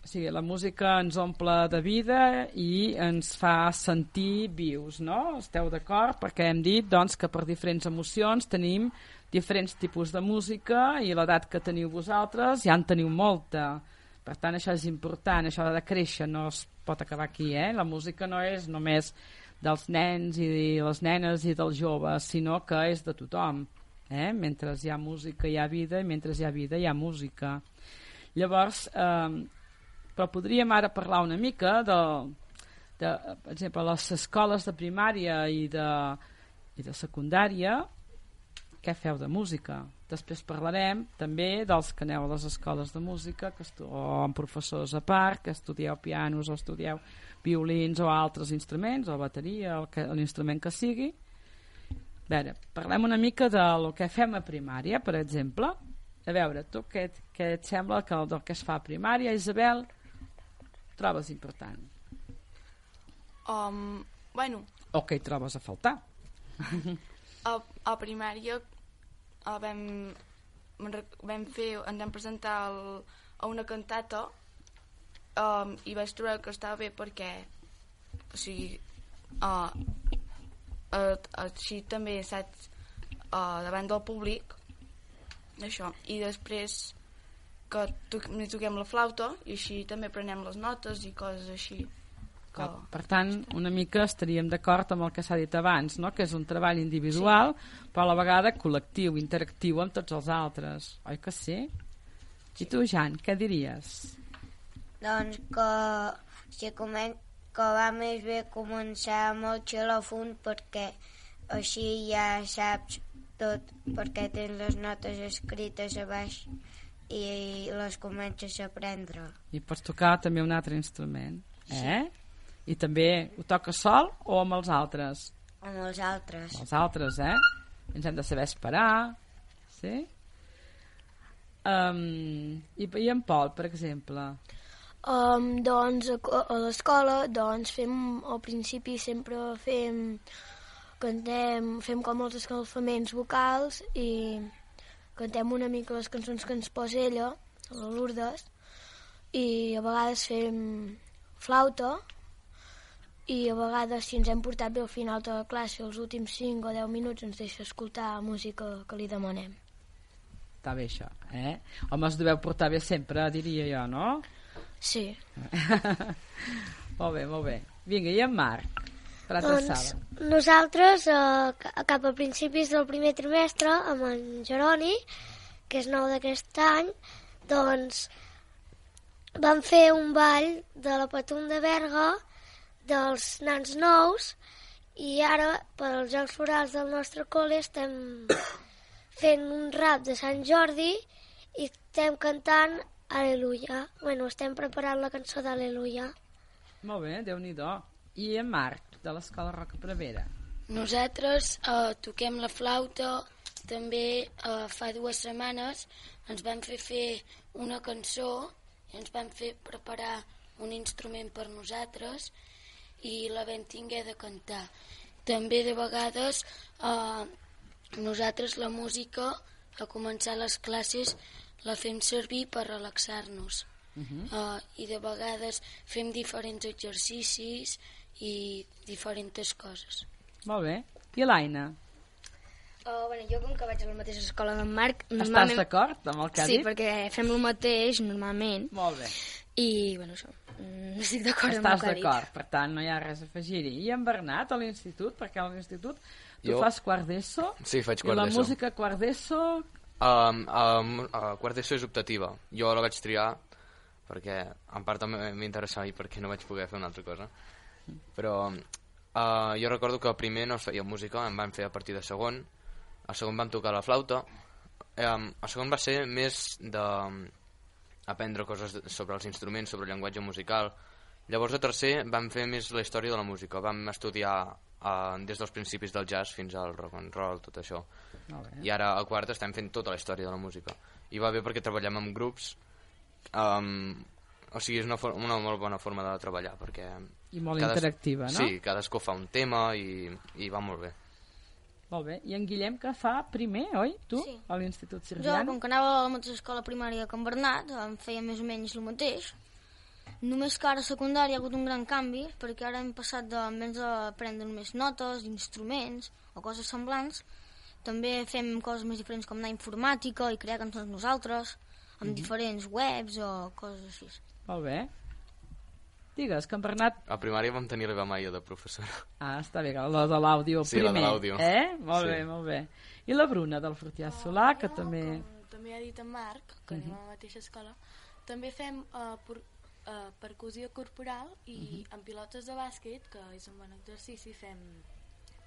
O sigui, la música ens omple de vida i ens fa sentir vius, no? Esteu d'acord? Perquè hem dit doncs, que per diferents emocions tenim diferents tipus de música i l'edat que teniu vosaltres ja en teniu molta. Per tant, això és important, això ha de créixer, no es pot acabar aquí, eh? La música no és només dels nens i les nenes i dels joves, sinó que és de tothom. Eh? Mentre hi ha música hi ha vida i mentre hi ha vida hi ha música. Llavors, eh, però podríem ara parlar una mica de, de per exemple, les escoles de primària i de, i de secundària, què feu de música? Després parlarem també dels que aneu a les escoles de música que o amb professors a part, que estudieu pianos o estudieu violins o altres instruments, o bateria, o que- l'instrument que sigui. A veure, parlem una mica del que fem a primària, per exemple. A veure, tu què, què et sembla que el del que es fa a primària, Isabel, trobes important? Um, bueno, O què hi trobes a faltar? a, a primària uh, vam, me'n rec- vam fer, ens vam presentar el, a una cantata um, i vaig trobar que estava bé perquè o sigui, uh, eh, així també saps eh, davant del públic això, i després que to toquem la flauta i així també prenem les notes i coses així que... Per tant, una mica estaríem d'acord amb el que s'ha dit abans, no? que és un treball individual, sí. però a la vegada col·lectiu, interactiu amb tots els altres. Oi que sí? I tu, Jan, què diries? Doncs que, si comen que va més bé començar amb el xilòfon perquè així ja saps tot perquè tens les notes escrites a baix i les comences a aprendre. I pots tocar també un altre instrument, eh? Sí. I també ho toques sol o amb els altres? Amb els altres. Amb els altres, eh? Ens hem de saber esperar, sí? Um, i, I en Pol, per exemple? Um, doncs a, a l'escola doncs fem, al principi sempre fem cantem, fem com els escalfaments vocals i cantem una mica les cançons que ens posa ella, la Lourdes, i a vegades fem flauta i a vegades si ens hem portat bé al final de la classe els últims 5 o 10 minuts ens deixa escoltar música que li demanem està bé això, eh? Home, es deveu portar bé sempre, diria jo, no? Sí. molt bé, molt bé. Vinga, i en Marc? Prat doncs, nosaltres, eh, cap a principis del primer trimestre, amb en Jeroni, que és nou d'aquest any, doncs vam fer un ball de la Patum de Berga dels nans nous i ara, per als Jocs Florals del nostre col·le, estem fent un rap de Sant Jordi i estem cantant Aleluia. Bueno, estem preparant la cançó d'Aleluia. Molt bé, déu nhi I en Marc, de l'Escola Roca Prevera? Nosaltres eh, toquem la flauta, també eh, fa dues setmanes ens van fer fer una cançó i ens van fer preparar un instrument per nosaltres i la vam tingué de cantar. També de vegades eh, nosaltres la música, a començar les classes, la fem servir per relaxar-nos. Uh -huh. uh, I de vegades fem diferents exercicis i diferents coses. Molt bé. I l'Aina? Uh, bueno, jo com que vaig a la mateixa escola d'en Marc... Normalment... Estàs d'acord amb el que ha sí, dit? Sí, perquè fem el mateix normalment. Molt bé. I, bueno, això, no estic d'acord amb el que ha dit. Estàs d'acord, per tant, no hi ha res a afegir-hi. I en Bernat, a l'institut, perquè a l'institut Tu jo... fas quart d'ESO? Sí, faig quart d'ESO. I la música quart d'ESO? Um, um, uh, quart d'ESO és optativa. Jo la vaig triar perquè en part també m'interessava i perquè no vaig poder fer una altra cosa. Però uh, jo recordo que primer no es feia música, em van fer a partir de segon, a segon vam tocar la flauta, um, a segon va ser més de aprendre coses sobre els instruments, sobre el llenguatge musical. Llavors a tercer vam fer més la història de la música, vam estudiar uh, des dels principis del jazz fins al rock and roll, tot això. I ara a quart estem fent tota la història de la música. I va bé perquè treballem amb grups, um, o sigui, és una, una molt bona forma de treballar, perquè... I molt cadas... interactiva, no? Sí, cadascú fa un tema i, i va molt bé. Molt bé. I en Guillem que fa primer, oi? Tu? Sí. A l'Institut Sirvian? Jo, com que anava a la mateixa escola primària que en Bernat, em feia més o menys el mateix. Només que ara a secundària ha hagut un gran canvi, perquè ara hem passat de, en vez de prendre només notes, instruments o coses semblants, també fem coses més diferents com anar a informàtica i crear cançons nosaltres, amb mm -hmm. diferents webs o coses així. Molt bé. Digues, que en Bernat... A primària vam tenir l'Eva Maia de professora. Ah, està bé, la de l'àudio sí, primer. Sí, la de l'àudio. Eh? Molt sí. bé, molt bé. I la Bruna, del Fortià Solà, que també... Com també ha dit en Marc, que uh -huh. anem a la mateixa escola, també fem uh, uh, percussió corporal i uh -huh. en pilotes de bàsquet, que és un bon exercici, fem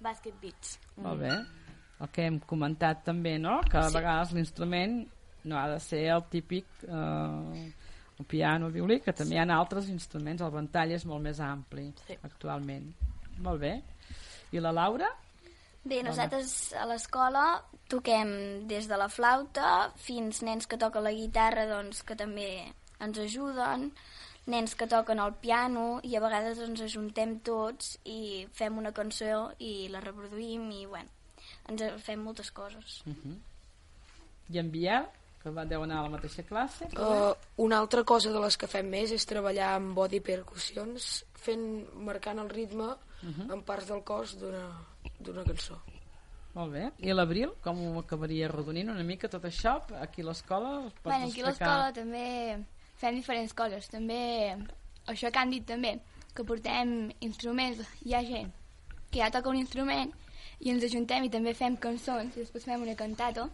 bàsquet beats. Molt bé. El que hem comentat també, no? Que a sí. vegades l'instrument no ha de ser el típic eh, el piano, el violí, que també sí. hi ha altres instruments, el ventall és molt més ampli sí. actualment. Molt bé. I la Laura? Bé, nosaltres a l'escola toquem des de la flauta fins nens que toquen la guitarra, doncs, que també ens ajuden, nens que toquen el piano i a vegades ens ajuntem tots i fem una cançó i la reproduïm i bueno, ens fem moltes coses. Uh -huh. I en Biel, que va deu anar a la mateixa classe? Uh, una altra cosa de les que fem més és treballar amb body percussions. fent, marcant el ritme uh -huh. en parts del cos d'una cançó. Molt bé. I l'Abril, com ho acabaria arrodonint una mica tot això? Aquí a l'escola? Bueno, aquí a l'escola també fem diferents coses. També, això que han dit també, que portem instruments. Hi ha gent que ja toca un instrument i ens ajuntem i també fem cançons i després fem una cantata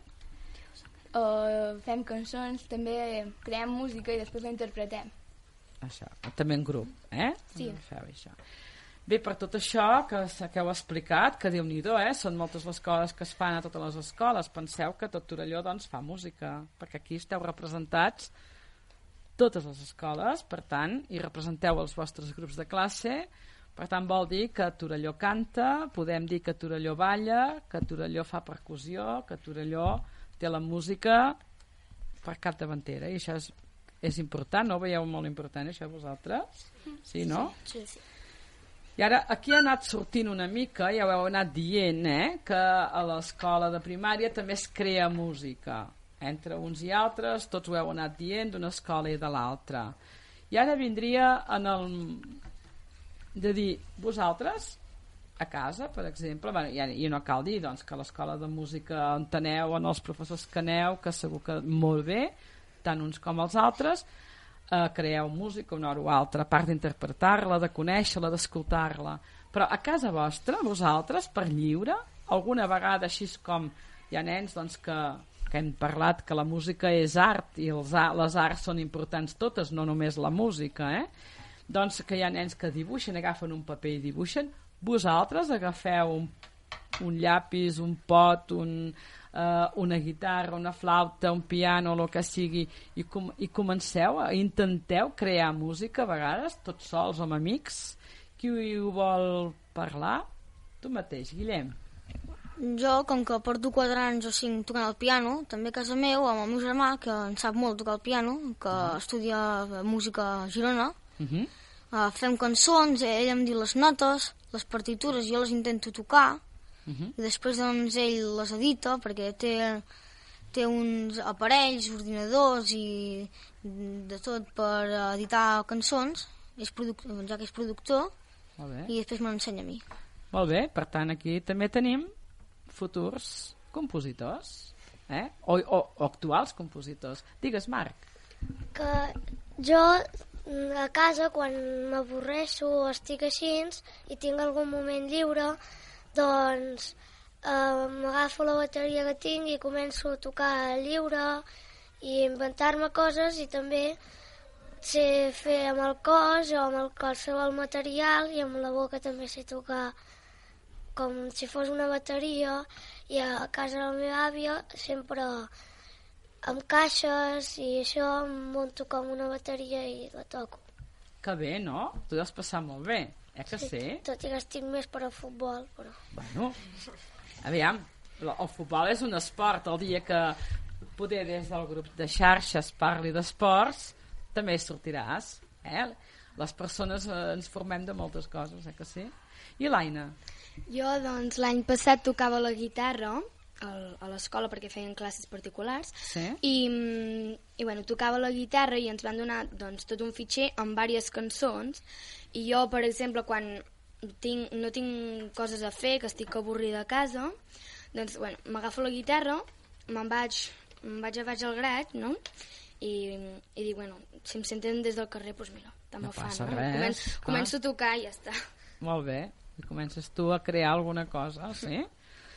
uh, fem cançons, també creem música i després la interpretem. Això, també en grup, eh? Sí. Feu això. Bé, per tot això que, que heu explicat, que déu nhi eh? són moltes les coses que es fan a totes les escoles. Penseu que tot Torelló doncs, fa música, perquè aquí esteu representats totes les escoles, per tant, i representeu els vostres grups de classe, per tant vol dir que Torelló canta, podem dir que Torelló balla, que Torelló fa percussió, que Torelló té la música per capdavantera i això és, és important, no? Veieu molt important això vosaltres? Sí, no? Sí, sí. I ara aquí ha anat sortint una mica, ja ho heu anat dient, eh? que a l'escola de primària també es crea música. Entre uns i altres, tots ho heu anat dient d'una escola i de l'altra. I ara vindria en el... de dir, vosaltres a casa, per exemple, bueno, i, i no cal dir doncs, que l'escola de música on teneu, on els professors que aneu, que segur que molt bé, tant uns com els altres, eh, creeu música una hora o altra, a part d'interpretar-la, de conèixer-la, d'escoltar-la. Però a casa vostra, vosaltres, per lliure, alguna vegada així com hi ha nens doncs, que, que hem parlat que la música és art i els, les arts són importants totes, no només la música, eh? doncs que hi ha nens que dibuixen, agafen un paper i dibuixen, vosaltres agafeu un, un llapis, un pot, un, uh, una guitarra, una flauta, un piano, el que sigui, i, com, i comenceu, a, intenteu crear música a vegades, tots sols o amb amics. Qui ho vol parlar? Tu mateix, Guillem. Jo, com que porto 4 anys o 5 tocant el piano, també a casa meu, amb el meu germà, que en sap molt tocar el piano, que uh -huh. estudia música a Girona, uh -huh. Uh, fem cançons, ell em diu les notes, les partitures jo les intento tocar uh -huh. i després doncs ell les edita perquè té, té uns aparells, ordinadors i de tot per editar cançons és ja que és productor Molt bé. i després m'ensenya a mi Molt bé, per tant aquí també tenim futurs compositors eh? o, o, o actuals compositors digues Marc que jo a casa quan m'avorreixo o estic així i tinc algun moment lliure doncs eh, m'agafo la bateria que tinc i començo a tocar lliure i inventar-me coses i també sé fer amb el cos o amb el qualsevol material i amb la boca també sé tocar com si fos una bateria. I a casa de la meva àvia sempre amb caixes i això em munto com una bateria i la toco. Que bé, no? Tu deus passar molt bé, eh que sí? sí? Tot i que estic més per al futbol, però... Bueno, aviam, el futbol és un esport. El dia que poder des del grup de xarxes parli d'esports, també sortiràs, eh? Les persones eh, ens formem de moltes coses, eh que sí? I l'Aina? Jo, doncs, l'any passat tocava la guitarra a l'escola perquè feien classes particulars sí? i, mm, i bueno, tocava la guitarra i ens van donar doncs, tot un fitxer amb diverses cançons i jo, per exemple, quan tinc, no tinc coses a fer, que estic avorrida a casa, doncs bueno, m'agafo la guitarra, me'n vaig, me'n vaig a baix al grat, no? I, i dic, bueno, si em senten des del carrer, doncs mira, tant no fa, no? Res, començo, començo a tocar i ja està. Molt bé, i comences tu a crear alguna cosa, sí?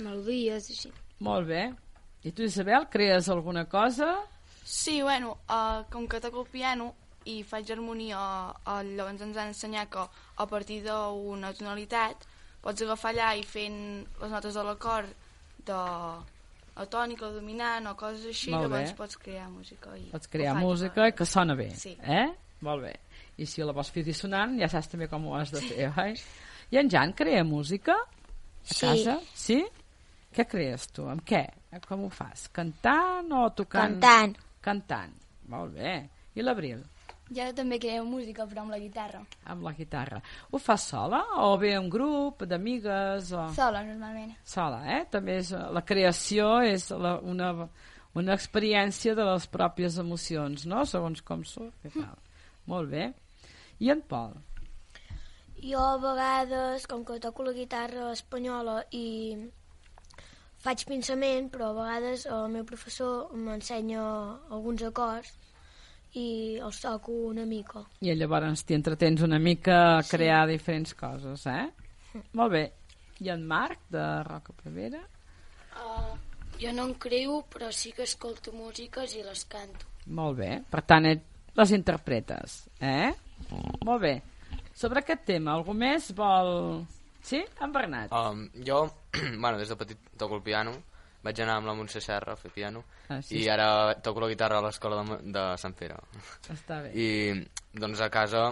Melodies, així. Molt bé. I tu, Isabel, crees alguna cosa? Sí, bueno, uh, com que toco el piano i faig harmonia, uh, llavors ens han ensenyat que a partir d'una tonalitat pots agafar allà i fent les notes de l'acord de la tònica, dominant o coses així, Molt llavors bé. pots crear música. I Pots crear música i que sona bé, Sí. eh? Molt bé. I si la vols fer dissonant, ja saps també com ho has de fer, oi? I en Jan crea música a Sí. casa? Sí? Què crees tu? Amb què? Com ho fas? Cantant o tocant? Cantant. Cantant. Molt bé. I l'Abril? Jo també creo música, però amb la guitarra. Amb la guitarra. Ho fas sola o bé un grup d'amigues? O... Sola, normalment. Sola, eh? També és, la creació és la, una, una experiència de les pròpies emocions, no? Segons com surt i tal. Molt bé. I en Pol? Jo a vegades, com que toco la guitarra espanyola i faig pensament, però a vegades el meu professor m'ensenya alguns acords i els toco una mica. I llavors t'hi entretens una mica a crear sí. diferents coses, eh? Molt bé. I en Marc, de Roca Prevera? Uh, jo no en creu, però sí que escolto músiques i les canto. Molt bé. Per tant, les interpretes, eh? Molt bé. Sobre aquest tema, algú més vol... Sí? En Bernat? Um, jo, bueno, des de petit toco el piano, vaig anar amb la Montse Serra a fer piano ah, sí, i ara toco la guitarra a l'escola de, de Sant Pere. Està bé. I doncs a casa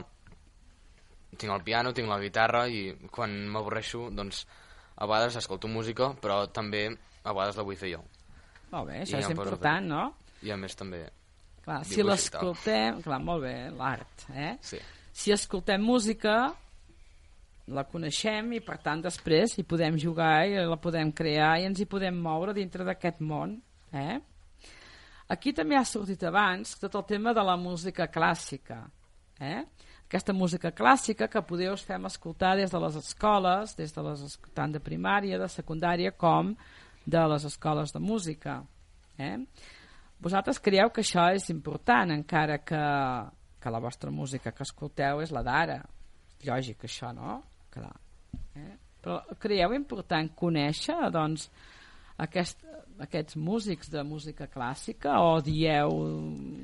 tinc el piano, tinc la guitarra i quan m'avorreixo doncs a vegades escolto música però també a vegades la vull fer jo. Molt bé, això I és important, no? I a més també Clar, si l'escoltem... Clar, molt bé, l'art, eh? Sí. Si escoltem música, la coneixem i per tant després hi podem jugar i la podem crear i ens hi podem moure dintre d'aquest món, eh? Aquí també ha sortit abans tot el tema de la música clàssica, eh? Aquesta música clàssica que podeu fem escoltar des de les escoles, des de les, tant de primària, de secundària, com de les escoles de música, eh? Vosaltres creieu que això és important, encara que, que la vostra música que escolteu és la d'ara. Lògic, això, no? Clar. Eh? Però creieu important conèixer, doncs, aquest, aquests músics de música clàssica o dieu,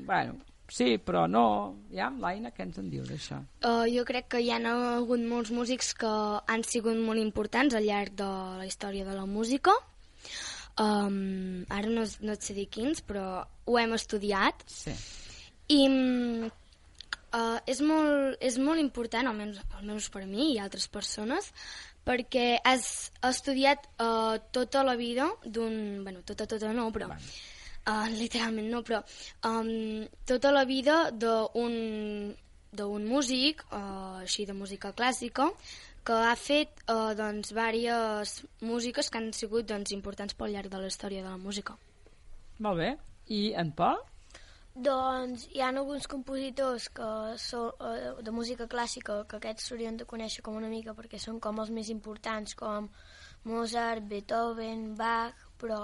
bueno, sí, però no. Ja, l'Aina, què ens en diu d'això? Uh, jo crec que hi ha hagut molts músics que han sigut molt importants al llarg de la història de la música Um, ara no, no et sé dir quins, però ho hem estudiat. Sí. I uh, és, molt, és molt important, almenys, almenys per mi i altres persones, perquè has estudiat uh, tota la vida d'un... bueno, tota, tota no, però... Uh, literalment no, però um, tota la vida d'un d'un músic, uh, així de música clàssica, que ha fet eh, doncs, diverses músiques que han sigut doncs, importants pel llarg de la història de la música. Molt bé. I en Pol? Doncs hi ha alguns compositors que són eh, de música clàssica que aquests s'haurien de conèixer com una mica perquè són com els més importants com Mozart, Beethoven, Bach, però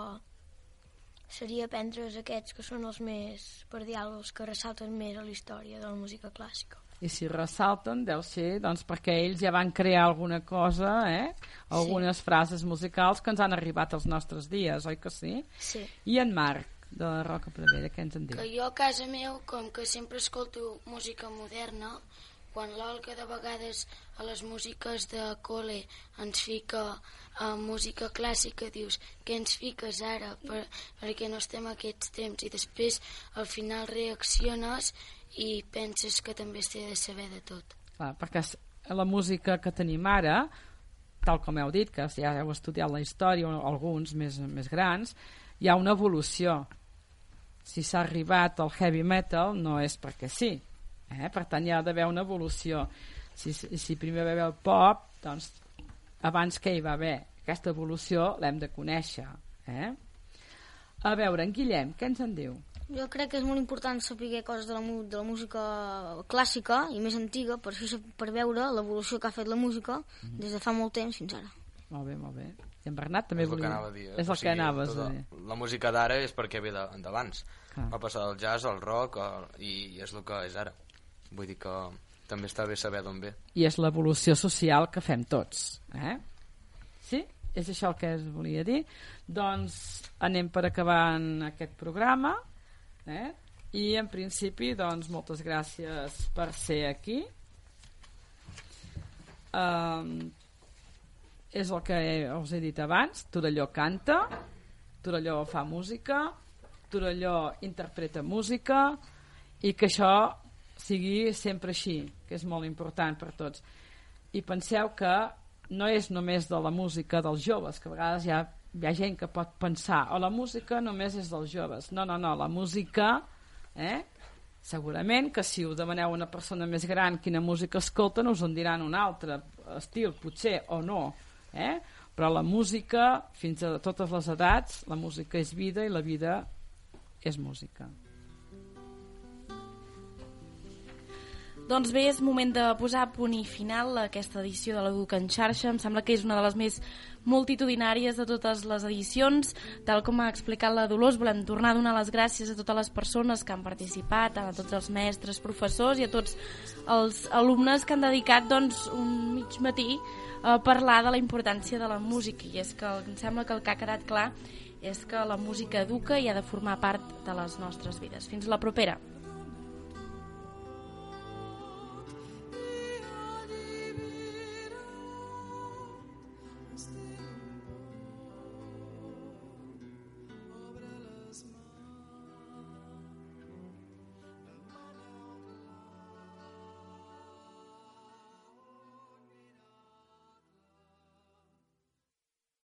seria prendre's aquests que són els més, per dir alguna que ressalten més a la història de la música clàssica i si ressalten deu ser doncs, perquè ells ja van crear alguna cosa, eh? algunes sí. frases musicals que ens han arribat als nostres dies, oi que sí? Sí. I en Marc, de la Roca Prevera, què ens en diu? Que jo a casa meu, com que sempre escolto música moderna, quan l'Olga de vegades a les músiques de col·le ens fica a música clàssica, dius, què ens fiques ara? Per, perquè no estem aquests temps. I després al final reacciones i penses que també s'ha de saber de tot. Clar, perquè la música que tenim ara, tal com heu dit, que ja heu estudiat la història, alguns més, més grans, hi ha una evolució. Si s'ha arribat al heavy metal no és perquè sí, eh? per tant hi ha d'haver una evolució. Si, si primer va haver el pop, doncs abans que hi va haver aquesta evolució l'hem de conèixer. Eh? A veure, en Guillem, què ens en diu? Jo crec que és molt important saber coses de la, de la música clàssica i més antiga, per, per veure l'evolució que ha fet la música mm. des de fa molt temps fins ara. Molt bé, molt bé. I en Bernat també és volia... El que a dir, és el o sigui, que anaves tota, a dir. La música d'ara és perquè ve d'abans. Va passar del jazz al rock el, i és el que és ara. Vull dir que també està bé saber d'on ve. I és l'evolució social que fem tots. Eh? Sí? És això el que es volia dir. Doncs anem per acabar en aquest programa eh? i en principi doncs moltes gràcies per ser aquí um, és el que us he dit abans Torelló canta Torelló fa música Torelló interpreta música i que això sigui sempre així que és molt important per tots. I penseu que no és només de la música dels joves que a vegades hi ha hi ha gent que pot pensar o la música només és dels joves. No, no, no, la música eh? segurament que si ho demaneu a una persona més gran quina música escolten us en diran un altre estil potser o no eh? però la música fins a totes les edats la música és vida i la vida és música Doncs bé, és moment de posar punt i final a aquesta edició de l'Educa en xarxa. Em sembla que és una de les més multitudinàries de totes les edicions. Tal com ha explicat la Dolors, volem tornar a donar les gràcies a totes les persones que han participat, a tots els mestres, professors i a tots els alumnes que han dedicat doncs, un mig matí a parlar de la importància de la música. I és que em sembla que el que ha quedat clar és que la música educa i ha de formar part de les nostres vides. Fins la propera.